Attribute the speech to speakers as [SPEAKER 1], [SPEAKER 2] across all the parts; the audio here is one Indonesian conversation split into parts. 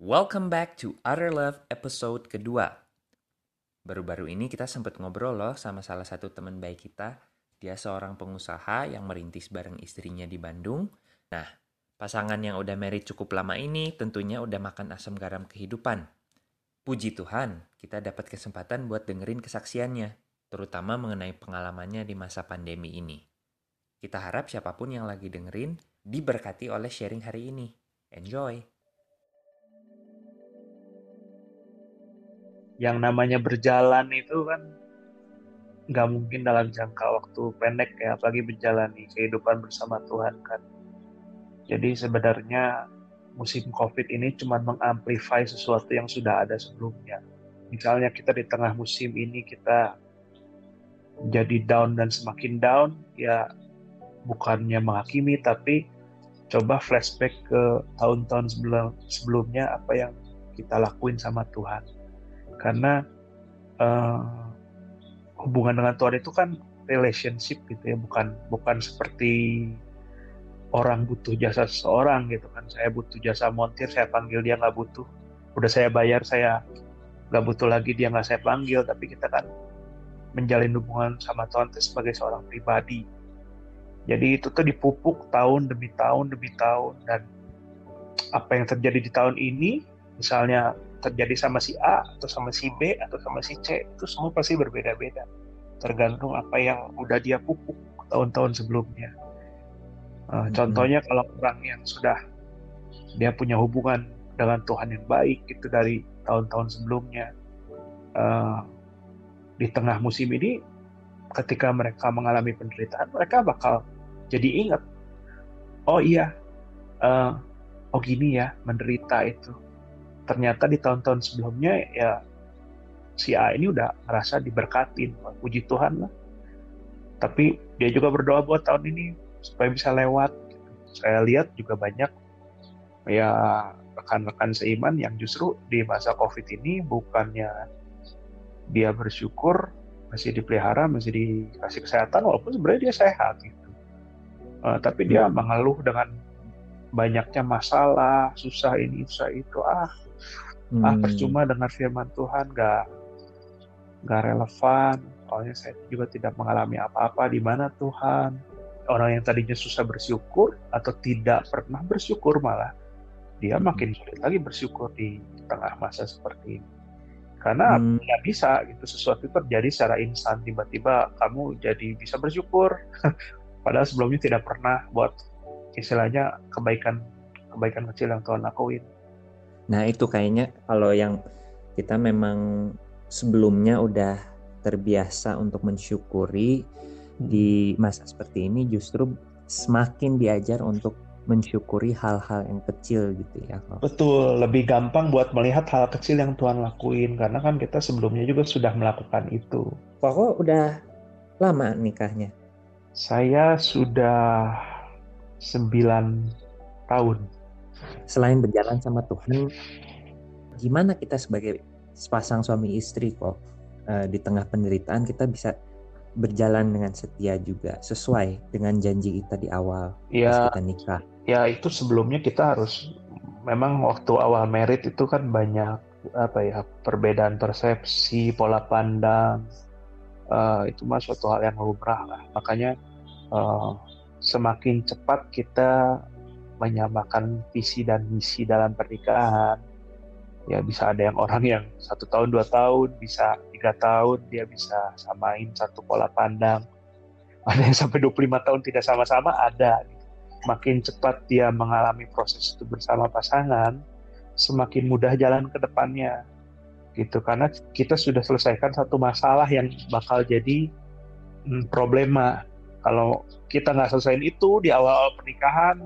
[SPEAKER 1] Welcome back to Other Love episode kedua. Baru-baru ini kita sempat ngobrol loh sama salah satu teman baik kita. Dia seorang pengusaha yang merintis bareng istrinya di Bandung. Nah, pasangan yang udah married cukup lama ini tentunya udah makan asam garam kehidupan. Puji Tuhan, kita dapat kesempatan buat dengerin kesaksiannya, terutama mengenai pengalamannya di masa pandemi ini. Kita harap siapa pun yang lagi dengerin diberkati oleh sharing hari ini. Enjoy!
[SPEAKER 2] Yang namanya berjalan itu kan nggak mungkin dalam jangka waktu pendek ya apalagi menjalani kehidupan bersama Tuhan kan. Jadi sebenarnya musim COVID ini cuma mengamplify sesuatu yang sudah ada sebelumnya. Misalnya kita di tengah musim ini kita jadi down dan semakin down ya bukannya menghakimi tapi coba flashback ke tahun-tahun sebelum sebelumnya apa yang kita lakuin sama Tuhan karena uh, hubungan dengan Tuhan itu kan relationship gitu ya bukan bukan seperti orang butuh jasa seseorang gitu kan. Saya butuh jasa montir saya panggil dia nggak butuh. Udah saya bayar saya nggak butuh lagi dia nggak saya panggil. Tapi kita kan menjalin hubungan sama Tuhan itu sebagai seorang pribadi. Jadi itu tuh dipupuk tahun demi tahun demi tahun. Dan apa yang terjadi di tahun ini misalnya terjadi sama si A atau sama si B atau sama si C itu semua pasti berbeda-beda tergantung apa yang udah dia pupuk tahun-tahun sebelumnya. Uh, hmm. Contohnya kalau orang yang sudah dia punya hubungan dengan Tuhan yang baik itu dari tahun-tahun sebelumnya uh, di tengah musim ini ketika mereka mengalami penderitaan mereka bakal jadi ingat oh iya uh, oh gini ya menderita itu ternyata di tahun-tahun sebelumnya ya si A ini udah ngerasa diberkatin puji Tuhan lah. Tapi dia juga berdoa buat tahun ini supaya bisa lewat. Saya lihat juga banyak ya rekan-rekan seiman yang justru di masa covid ini bukannya dia bersyukur masih dipelihara masih dikasih kesehatan walaupun sebenarnya dia sehat gitu. Uh, tapi dia hmm. mengeluh dengan banyaknya masalah susah ini susah itu. Ah, hmm. ah percuma dengar firman Tuhan gak gak relevan. Soalnya saya juga tidak mengalami apa-apa. Di mana Tuhan? Orang yang tadinya susah bersyukur atau tidak pernah bersyukur malah dia makin sulit lagi bersyukur di tengah masa seperti ini. Karena hmm. nggak bisa gitu sesuatu terjadi secara instan. Tiba-tiba kamu jadi bisa bersyukur. Padahal sebelumnya tidak pernah buat istilahnya kebaikan kebaikan kecil yang Tuhan lakuin
[SPEAKER 1] Nah itu kayaknya kalau yang kita memang sebelumnya udah terbiasa untuk mensyukuri di masa seperti ini justru semakin diajar untuk mensyukuri hal-hal yang kecil gitu ya.
[SPEAKER 2] Betul, lebih gampang buat melihat hal kecil yang Tuhan lakuin karena kan kita sebelumnya juga sudah melakukan itu.
[SPEAKER 1] Kok udah lama nikahnya?
[SPEAKER 2] Saya sudah 9 tahun
[SPEAKER 1] selain berjalan sama Tuhan, gimana kita sebagai sepasang suami istri kok uh, di tengah penderitaan kita bisa berjalan dengan setia juga sesuai dengan janji kita di awal
[SPEAKER 2] ya,
[SPEAKER 1] kita nikah.
[SPEAKER 2] Ya itu sebelumnya kita harus memang waktu awal merit itu kan banyak apa ya perbedaan persepsi pola pandang uh, itu mah suatu hal yang lumrah lah makanya uh, semakin cepat kita menyamakan visi dan misi dalam pernikahan. Ya bisa ada yang orang yang satu tahun dua tahun, bisa tiga tahun dia bisa samain satu pola pandang. Ada yang sampai 25 tahun tidak sama-sama ada. Makin cepat dia mengalami proses itu bersama pasangan, semakin mudah jalan ke depannya. Gitu karena kita sudah selesaikan satu masalah yang bakal jadi hmm, problema. Kalau kita nggak selesaiin itu di awal-awal pernikahan,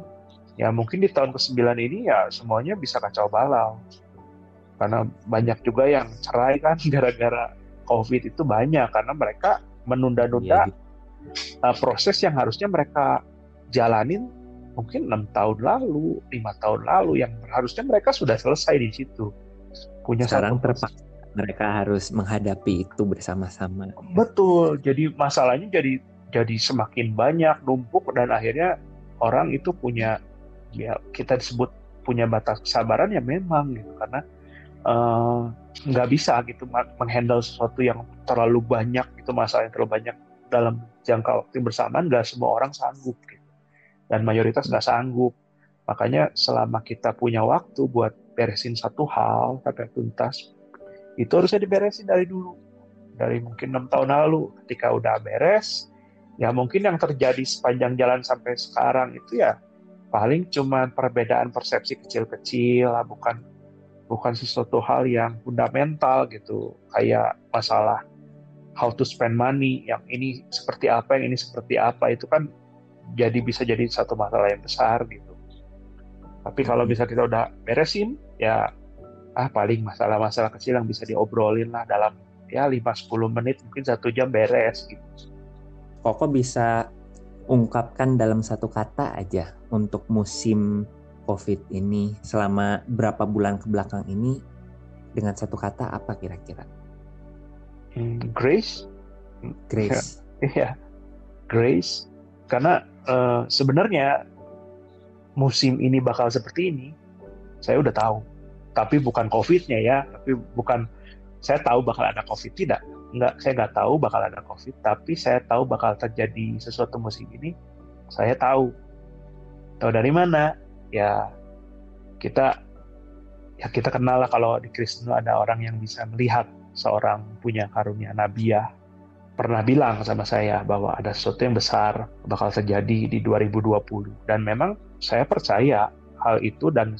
[SPEAKER 2] ya mungkin di tahun ke-9 ini ya semuanya bisa kacau balau. Karena banyak juga yang cerai kan gara-gara COVID itu banyak karena mereka menunda-nunda ya, uh, proses yang harusnya mereka jalanin mungkin enam tahun lalu, lima tahun lalu yang harusnya mereka sudah selesai di situ.
[SPEAKER 1] Punya sekarang terpaksa mereka harus menghadapi itu bersama-sama.
[SPEAKER 2] Betul. Jadi masalahnya jadi jadi semakin banyak numpuk dan akhirnya orang itu punya ya kita disebut punya batas kesabaran ya memang gitu. Karena eh, nggak uh, bisa gitu menghandle sesuatu yang terlalu banyak itu masalah yang terlalu banyak dalam jangka waktu bersamaan nggak semua orang sanggup gitu. dan mayoritas nggak sanggup. Makanya selama kita punya waktu buat beresin satu hal sampai tuntas itu harusnya diberesin dari dulu. Dari mungkin enam tahun lalu ketika udah beres ya mungkin yang terjadi sepanjang jalan sampai sekarang itu ya paling cuma perbedaan persepsi kecil-kecil lah bukan bukan sesuatu hal yang fundamental gitu. Kayak masalah how to spend money yang ini seperti apa yang ini seperti apa itu kan jadi bisa jadi satu masalah yang besar gitu. Tapi kalau bisa kita udah beresin ya ah paling masalah-masalah kecil yang bisa diobrolin lah dalam ya 5-10 menit mungkin satu jam beres gitu.
[SPEAKER 1] Koko bisa ungkapkan dalam satu kata aja untuk musim COVID ini selama berapa bulan ke belakang ini dengan satu kata apa kira-kira?
[SPEAKER 2] Hmm, grace.
[SPEAKER 1] Grace.
[SPEAKER 2] Iya, grace. Karena uh, sebenarnya musim ini bakal seperti ini, saya udah tahu tapi bukan COVID-nya ya, tapi bukan saya tahu bakal ada COVID tidak, nggak saya nggak tahu bakal ada COVID, tapi saya tahu bakal terjadi sesuatu musim ini, saya tahu. Tahu dari mana? Ya kita ya kita kenal lah kalau di Kristen ada orang yang bisa melihat seorang punya karunia nabiah pernah bilang sama saya bahwa ada sesuatu yang besar bakal terjadi di 2020 dan memang saya percaya hal itu dan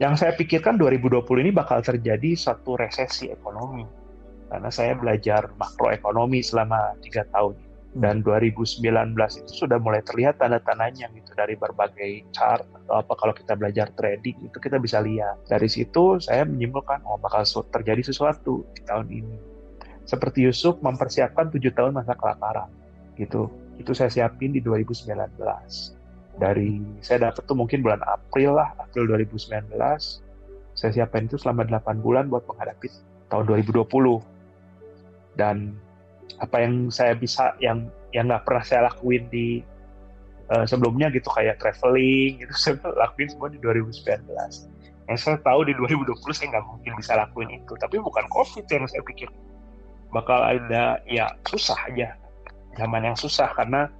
[SPEAKER 2] yang saya pikirkan 2020 ini bakal terjadi satu resesi ekonomi. Karena saya belajar makroekonomi selama tiga tahun. Dan 2019 itu sudah mulai terlihat tanda-tandanya gitu dari berbagai chart atau apa kalau kita belajar trading itu kita bisa lihat. Dari situ saya menyimpulkan oh bakal terjadi sesuatu di tahun ini. Seperti Yusuf mempersiapkan tujuh tahun masa kelaparan gitu. Itu saya siapin di 2019 dari saya dapat tuh mungkin bulan April lah, April 2019. Saya siapin itu selama 8 bulan buat menghadapi tahun 2020. Dan apa yang saya bisa yang yang nggak pernah saya lakuin di uh, sebelumnya gitu kayak traveling gitu saya lakuin semua di 2019. Yang saya tahu di 2020 saya nggak mungkin bisa lakuin itu, tapi bukan COVID yang saya pikir bakal ada ya susah aja zaman yang susah karena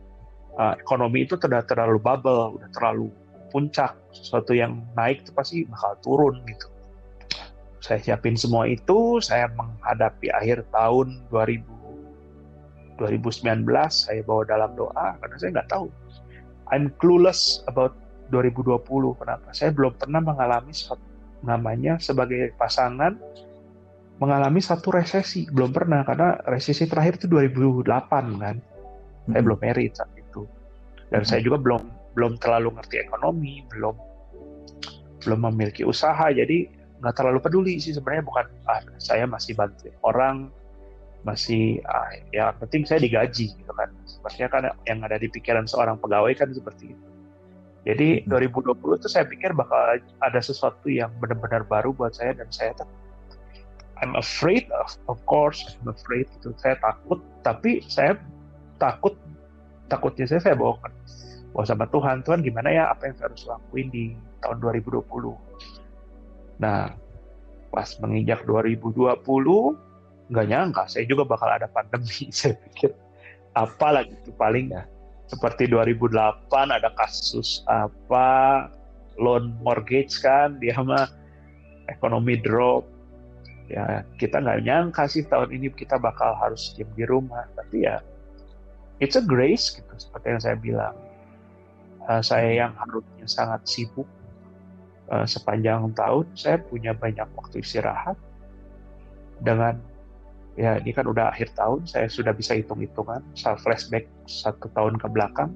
[SPEAKER 2] uh, ekonomi itu sudah terlalu bubble, udah terlalu puncak, sesuatu yang naik itu pasti bakal turun gitu. Saya siapin semua itu, saya menghadapi akhir tahun 2000, 2019, saya bawa dalam doa, karena saya nggak tahu. I'm clueless about 2020, kenapa? Saya belum pernah mengalami suatu, namanya sebagai pasangan mengalami satu resesi. Belum pernah karena resesi terakhir itu 2008 kan. Saya belum married saat dan saya juga belum belum terlalu ngerti ekonomi belum belum memiliki usaha. Jadi nggak terlalu peduli sih sebenarnya bukan ah, saya masih bantu orang masih ah, ya penting saya digaji gitu kan. Sepertinya kan yang ada di pikiran seorang pegawai kan seperti itu. Jadi 2020 itu saya pikir bakal ada sesuatu yang benar-benar baru buat saya dan saya tuh I'm afraid of, of course I'm afraid itu. Saya takut tapi saya takut takutnya saya saya bawa bawa sama Tuhan. Tuhan gimana ya apa yang saya harus lakuin di tahun 2020 nah pas menginjak 2020 nggak nyangka saya juga bakal ada pandemi saya pikir. Apa lagi itu paling ya. seperti 2008 ada kasus apa loan mortgage kan dia mah ekonomi drop. Ya kita nggak nyangka sih tahun ini kita bakal harus diam di rumah tapi ya it's a grace gitu seperti yang saya bilang. Uh, saya yang harusnya sangat sibuk uh, sepanjang tahun saya punya banyak waktu istirahat dengan ya ini kan udah akhir tahun saya sudah bisa hitung-hitungan saya flashback satu tahun ke belakang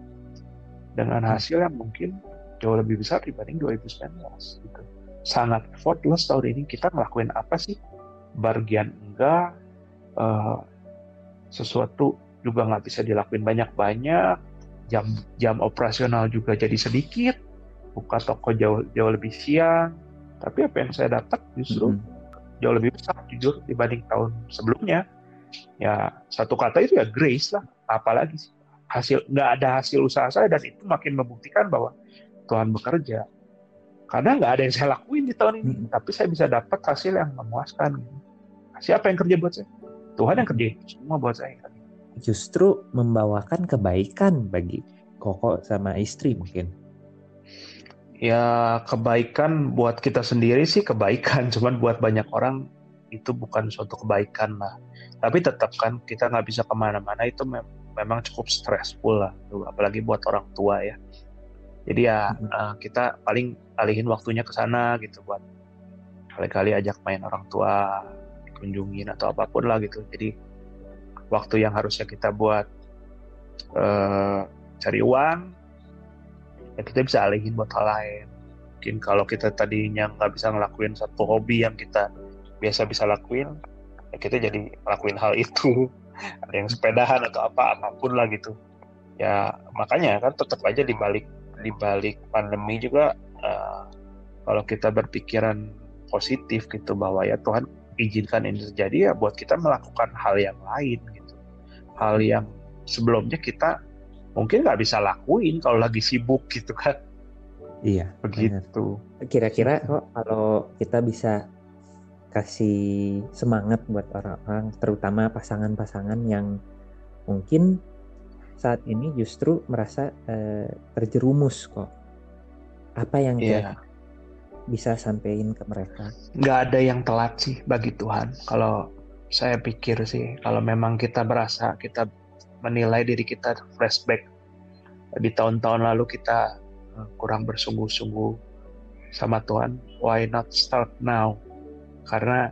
[SPEAKER 2] dengan hasil yang mungkin jauh lebih besar dibanding 2019 gitu. Sangat effortless tahun ini kita ngelakuin apa sih? Bagian enggak uh, sesuatu juga nggak bisa dilakuin banyak-banyak jam jam operasional juga jadi sedikit buka toko jauh jauh lebih siang tapi apa yang saya dapat justru hmm. Jauh lebih besar jujur dibanding tahun sebelumnya ya satu kata itu ya grace lah apalagi sih hasil nggak ada hasil usaha saya dan itu makin membuktikan bahwa Tuhan bekerja karena nggak ada yang saya lakuin di tahun ini
[SPEAKER 1] Hmm.
[SPEAKER 2] tapi saya bisa dapat hasil yang memuaskan gitu. siapa yang kerja buat saya Tuhan yang kerja semua buat saya
[SPEAKER 1] Justru membawakan kebaikan bagi Koko sama istri mungkin.
[SPEAKER 2] Ya kebaikan buat kita sendiri sih kebaikan. Cuman buat banyak orang itu bukan suatu kebaikan lah. Tapi tetap kan kita nggak bisa ke mana-mana itu mem- memang cukup stressful lah tuh, apalagi buat orang tua ya. Jadi ya
[SPEAKER 1] Mhm.
[SPEAKER 2] eh, kita paling alihin waktunya ke sana gitu buat kali-kali ajak main orang tua kunjungin atau apa pun lah gitu. Jadi waktu yang harusnya kita buat eh, cari uang ya kita bisa alihin buat hal lain. Mungkin kalau kita tadinya nggak bisa ngelakuin satu hobi yang kita biasa bisa lakuin ya kita jadi lakuin hal itu. Ada yang sepedahan atau apa apa pun lah gitu. Ya makanya kan tetap aja di balik di balik pandemi juga eh, kalau kita berpikiran positif gitu bahwa ya Tuhan izinkan ini terjadi ya buat kita melakukan hal yang lain gitu. Hal yang sebelumnya kita mungkin nggak bisa lakuin kalau lagi sibuk gitu kan
[SPEAKER 1] Iya.
[SPEAKER 2] begitu
[SPEAKER 1] Kira-kira kok kalau kita bisa kasih semangat buat orang-orang, terutama pasangan-pasangan yang mungkin saat ini justru merasa eh, terjerumus kok. Apa yang
[SPEAKER 2] Iya.
[SPEAKER 1] kira bisa sampaikan ke mereka?
[SPEAKER 2] nggak ada yang telat sih bagi Tuhan. Kalau saya pikir sih, kalau memang kita merasa kita menilai diri kita flashback di tahun-tahun lalu kita eh, kurang bersungguh-sungguh sama Tuhan, why not start now? Karena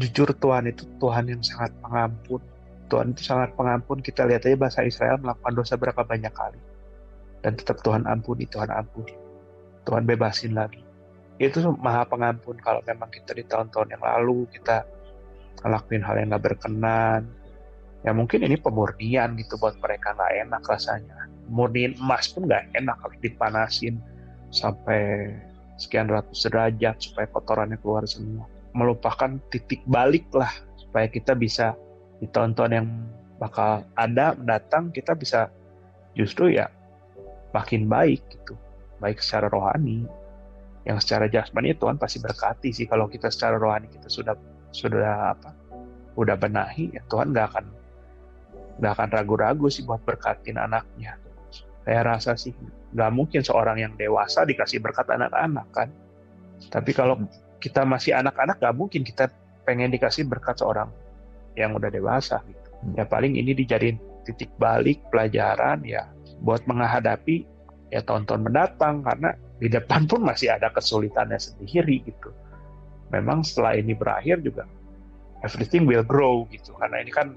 [SPEAKER 2] jujur Tuhan itu Tuhan yang sangat pengampun. Tuhan itu sangat pengampun. Kita lihat aja bahasa Israel melakukan dosa berapa banyak kali. Dan tetap Tuhan ampuni, Tuhan ampuni. Tuhan bebasin lagi itu maha pengampun kalau memang kita di tahun-tahun yang lalu kita ngelakuin hal yang gak berkenan ya mungkin ini pemurnian gitu buat mereka nggak enak rasanya. Murniin emas pun nggak enak kalau dipanasin sampai sekian ratus derajat supaya kotorannya keluar semua. Melupakan titik balik lah supaya kita bisa di tahun-tahun yang bakal ada mendatang kita bisa justru ya makin baik gitu. Baik secara rohani. Yang secara jasmani Tuhan pasti berkati sih. Kalau kita secara rohani kita sudah sudah apa udah benahi ya Tuhan nggak akan nggak akan ragu-ragu sih buat berkatin anaknya. Saya rasa sih nggak mungkin seorang yang dewasa dikasih berkat anak-anak kan? Tapi kalau kita masih anak-anak nggak mungkin kita pengen dikasih berkat seorang yang udah dewasa. Gitu ya paling ini dijadiin titik balik pelajaran ya buat menghadapi ya tahun-tahun mendatang. Karena di depan pun masih ada kesulitannya sendiri gitu. Memang setelah ini berakhir juga everything will grow gitu. Karena ini kan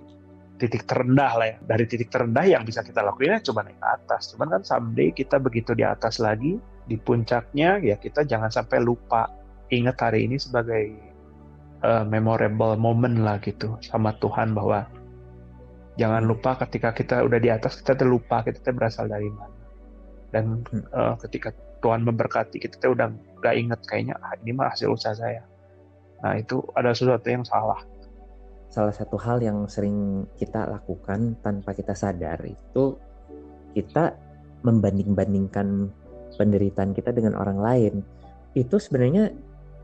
[SPEAKER 2] titik terendah lah ya. Dari titik terendah yang bisa kita lakuin ya cuma naik ke atas. Cuman kan someday kita begitu di atas lagi di puncaknya ya kita jangan sampai lupa ingat hari ini sebagai uh, memorable moment lah gitu sama Tuhan bahwa jangan lupa ketika kita udah di atas kita terlupa kita tuh berasal dari mana. Dan uh, ketika Tuhan memberkati kita tuh udah gak inget kayaknya ah, ini mah hasil usaha saya. Nah itu ada sesuatu yang salah
[SPEAKER 1] Salah satu hal yang sering kita lakukan tanpa kita sadar itu kita membanding-bandingkan penderitaan kita dengan orang lain. Itu sebenarnya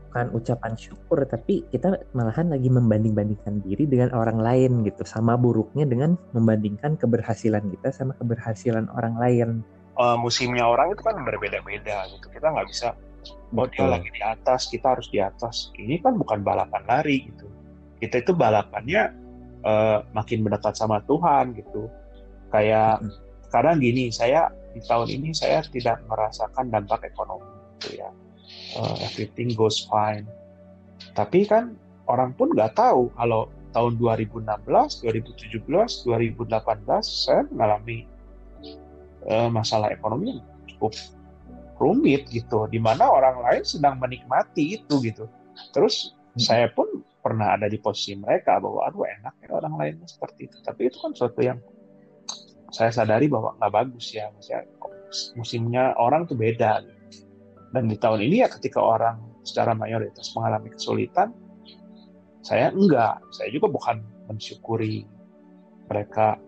[SPEAKER 1] bukan ucapan syukur tapi kita malahan lagi membanding-bandingkan diri dengan orang lain gitu sama buruknya dengan membandingkan keberhasilan kita sama keberhasilan orang lain.
[SPEAKER 2] Uh, musimnya orang itu kan berbeda-beda gitu. Kita nggak bisa oh dia lagi di atas kita harus di atas. Ini kan bukan balapan lari gitu kita itu balapannya uh, makin mendekat sama Tuhan gitu. Kayak
[SPEAKER 1] Mm.
[SPEAKER 2] karena gini saya di tahun ini saya tidak merasakan dampak ekonomi gitu ya. Uh, everything goes fine. Tapi kan orang pun nggak tahu kalau tahun 2016 2017 2018 saya mengalami uh, masalah ekonomi yang cukup rumit gitu. Di mana orang lain sedang menikmati itu gitu. Terus
[SPEAKER 1] Hmm.
[SPEAKER 2] saya pun pernah ada di posisi mereka bahwa aduh enak ya orang lain seperti itu. Tapi itu kan suatu yang saya sadari bahwa nggak bagus ya maksudnya musimnya orang tuh beda gitu. dan di tahun ini ya ketika orang secara mayoritas mengalami kesulitan saya enggak. Saya juga bukan mensyukuri mereka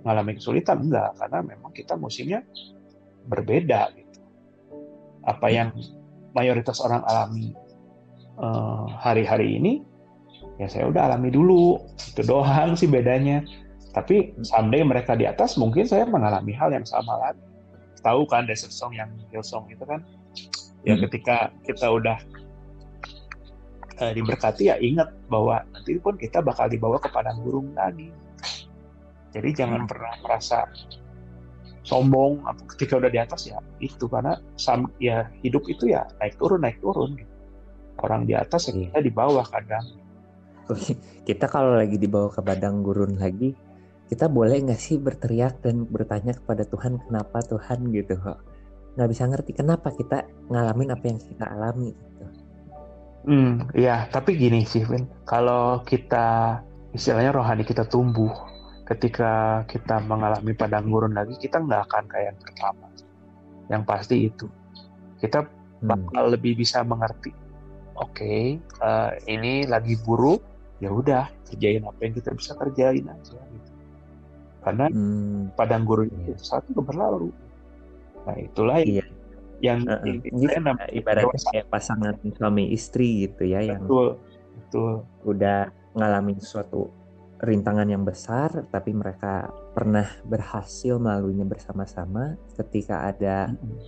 [SPEAKER 2] mengalami kesulitan enggak. Karena memang kita musimnya berbeda gitu. Apa yang mayoritas orang alami hari-hari uh, ini ya saya udah alami dulu. Itu doang sih bedanya. Tapi someday mereka di atas mungkin saya mengalami hal yang sama lagi. Tahu kan desert song yang Hillsong itu kan? Ya hmm. ketika kita udah uh, diberkati ya ingat bahwa nanti pun kita bakal dibawa ke padang gurun lagi. Jadi jangan hmm. pernah merasa sombong. Ketika udah di atas ya itu. Karena sam, ya hidup itu ya naik turun naik turun gitu. Orang di atas ya iya. kita di bawah kadang
[SPEAKER 1] kita kalau lagi dibawa ke padang gurun lagi kita boleh nggak sih berteriak dan bertanya kepada Tuhan kenapa Tuhan gitu kok nggak bisa ngerti kenapa kita ngalamin apa yang kita alami gitu.
[SPEAKER 2] Hmm, ya tapi gini sih Vin, kalau kita istilahnya rohani kita tumbuh, ketika kita mengalami padang gurun lagi kita nggak akan kayak yang pertama yang pasti itu kita hmm. bakal hmm. lebih bisa mengerti oke okay, uh, eh, ini lagi buruk ya udah kerjain apa yang kita bisa kerjain aja gitu karena hmm. padang gurun itu satu berlalu nah itulah iya. yang uh,
[SPEAKER 1] uh, yang ibaratnya kayak pasangan suami istri gitu ya betul, yang betul udah ngalamin suatu rintangan yang besar, tapi mereka pernah berhasil melaluinya bersama-sama. Ketika ada mm-hmm.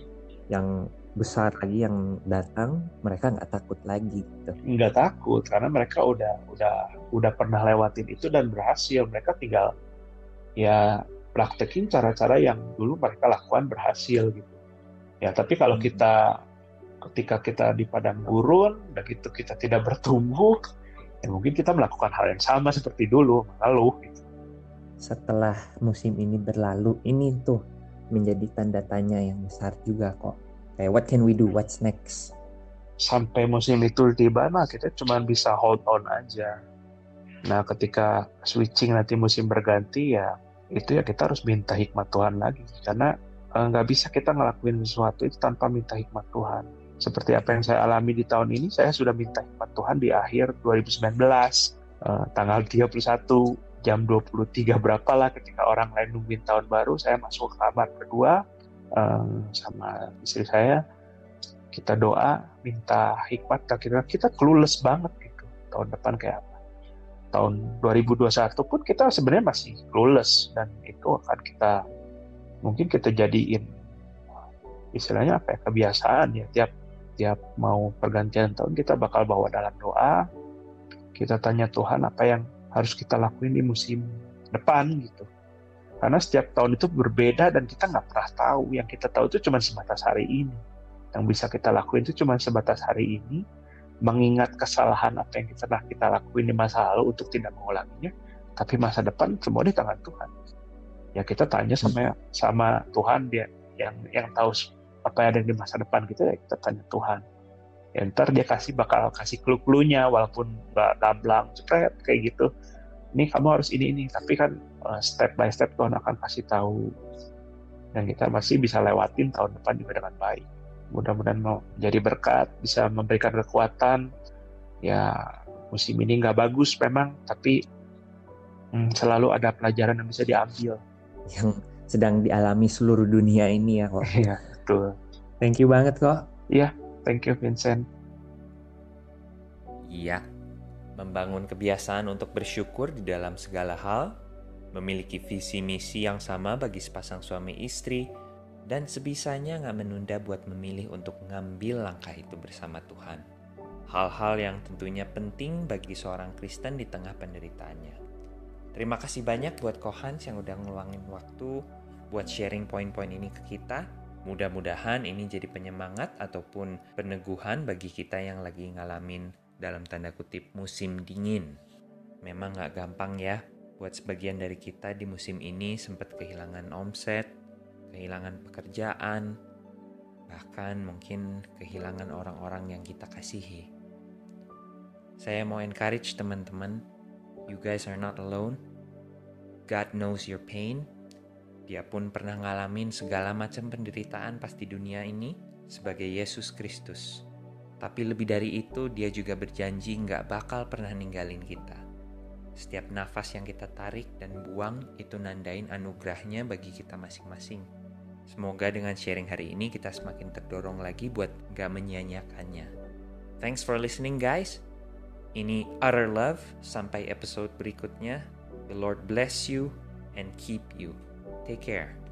[SPEAKER 1] yang besar lagi yang datang, mereka nggak takut lagi. Gitu.
[SPEAKER 2] Nggak takut karena mereka udah udah udah pernah lewatin itu dan berhasil. Mereka tinggal ya praktekin cara-cara yang dulu mereka lakukan berhasil gitu. Ya tapi kalau kita ketika kita di padang gurun, dan gitu kita tidak bertumbuh, ya mungkin kita melakukan hal yang sama seperti dulu mengeluh gitu.
[SPEAKER 1] setelah musim ini berlalu ini tuh menjadi tanda tanya yang besar juga kok kayak what can we do? What's next?
[SPEAKER 2] Sampai musim itu tiba nah kita cuma bisa hold on aja. Nah ketika switching nanti musim berganti ya itu ya kita harus minta hikmat Tuhan lagi. Karena eh, nggak uh, bisa kita ngelakuin sesuatu itu tanpa minta hikmat Tuhan. Seperti apa yang saya alami di tahun ini, saya sudah minta hikmat Tuhan di akhir 2019, uh, tanggal 31 jam 23 berapa lah ketika orang lain nungguin tahun baru, saya masuk ke kamar berdua uh, sama istri saya, kita doa, minta hikmat, kita kita clueless banget gitu, tahun depan kayak apa. Tahun 2021 pun kita sebenarnya masih clueless dan itu akan kita mungkin kita jadiin istilahnya apa ya kebiasaan ya. Tiap setiap mau pergantian tahun kita bakal bawa dalam doa kita tanya Tuhan apa yang harus kita lakuin di musim depan gitu karena setiap tahun itu berbeda dan kita nggak pernah tahu. Yang kita tahu itu cuma sebatas hari ini. Yang bisa kita lakuin itu cuma sebatas hari ini. Mengingat kesalahan apa yang pernah kita lakuin di masa lalu untuk tidak mengulanginya tapi masa depan semua di tangan Tuhan. Ya kita tanya sama sama Tuhan dia yang yang tahu apa yang ada di masa depan kita ya kita tanya Tuhan. Ya ntar dia kasih bakal kasih clue-cluenya walaupun nggak gamblang cepet kayak gitu ini kamu harus ini ini tapi kan uh, step by step Tuhan akan kasih tahu dan kita masih bisa lewatin tahun depan juga dengan baik mudah-mudahan mau jadi berkat bisa memberikan kekuatan ya musim ini nggak bagus memang tapi hmm, selalu ada pelajaran yang bisa diambil
[SPEAKER 1] yang sedang dialami seluruh dunia ini ya kok.
[SPEAKER 2] Iya, betul.
[SPEAKER 1] Thank you banget kok.
[SPEAKER 2] Iya, thank you Vincent.
[SPEAKER 1] Iya, membangun kebiasaan untuk bersyukur di dalam segala hal, memiliki visi misi yang sama bagi sepasang suami istri, dan sebisanya nggak menunda buat memilih untuk ngambil langkah itu bersama Tuhan. Hal-hal yang tentunya penting bagi seorang Kristen di tengah penderitaannya. Terima kasih banyak buat Kohans yang udah ngeluangin waktu buat sharing poin-poin ini ke kita. Mudah-mudahan ini jadi penyemangat ataupun peneguhan bagi kita yang lagi ngalamin dalam tanda kutip musim dingin. Memang gak gampang ya buat sebagian dari kita di musim ini sempat kehilangan omset, kehilangan pekerjaan, bahkan mungkin kehilangan orang-orang yang kita kasihi. Saya mau encourage teman-teman, you guys are not alone. God knows your pain dia pun pernah ngalamin segala macam penderitaan pasti dunia ini sebagai Yesus Kristus. Tapi lebih dari itu, dia juga berjanji nggak bakal pernah ninggalin kita. Setiap nafas yang kita tarik dan buang itu nandain anugerahnya bagi kita masing-masing. Semoga dengan sharing hari ini kita semakin terdorong lagi buat gak menyia-nyiakannya. Thanks for listening guys. Ini Utter Love. Sampai episode berikutnya. The Lord bless you and keep you. Take care.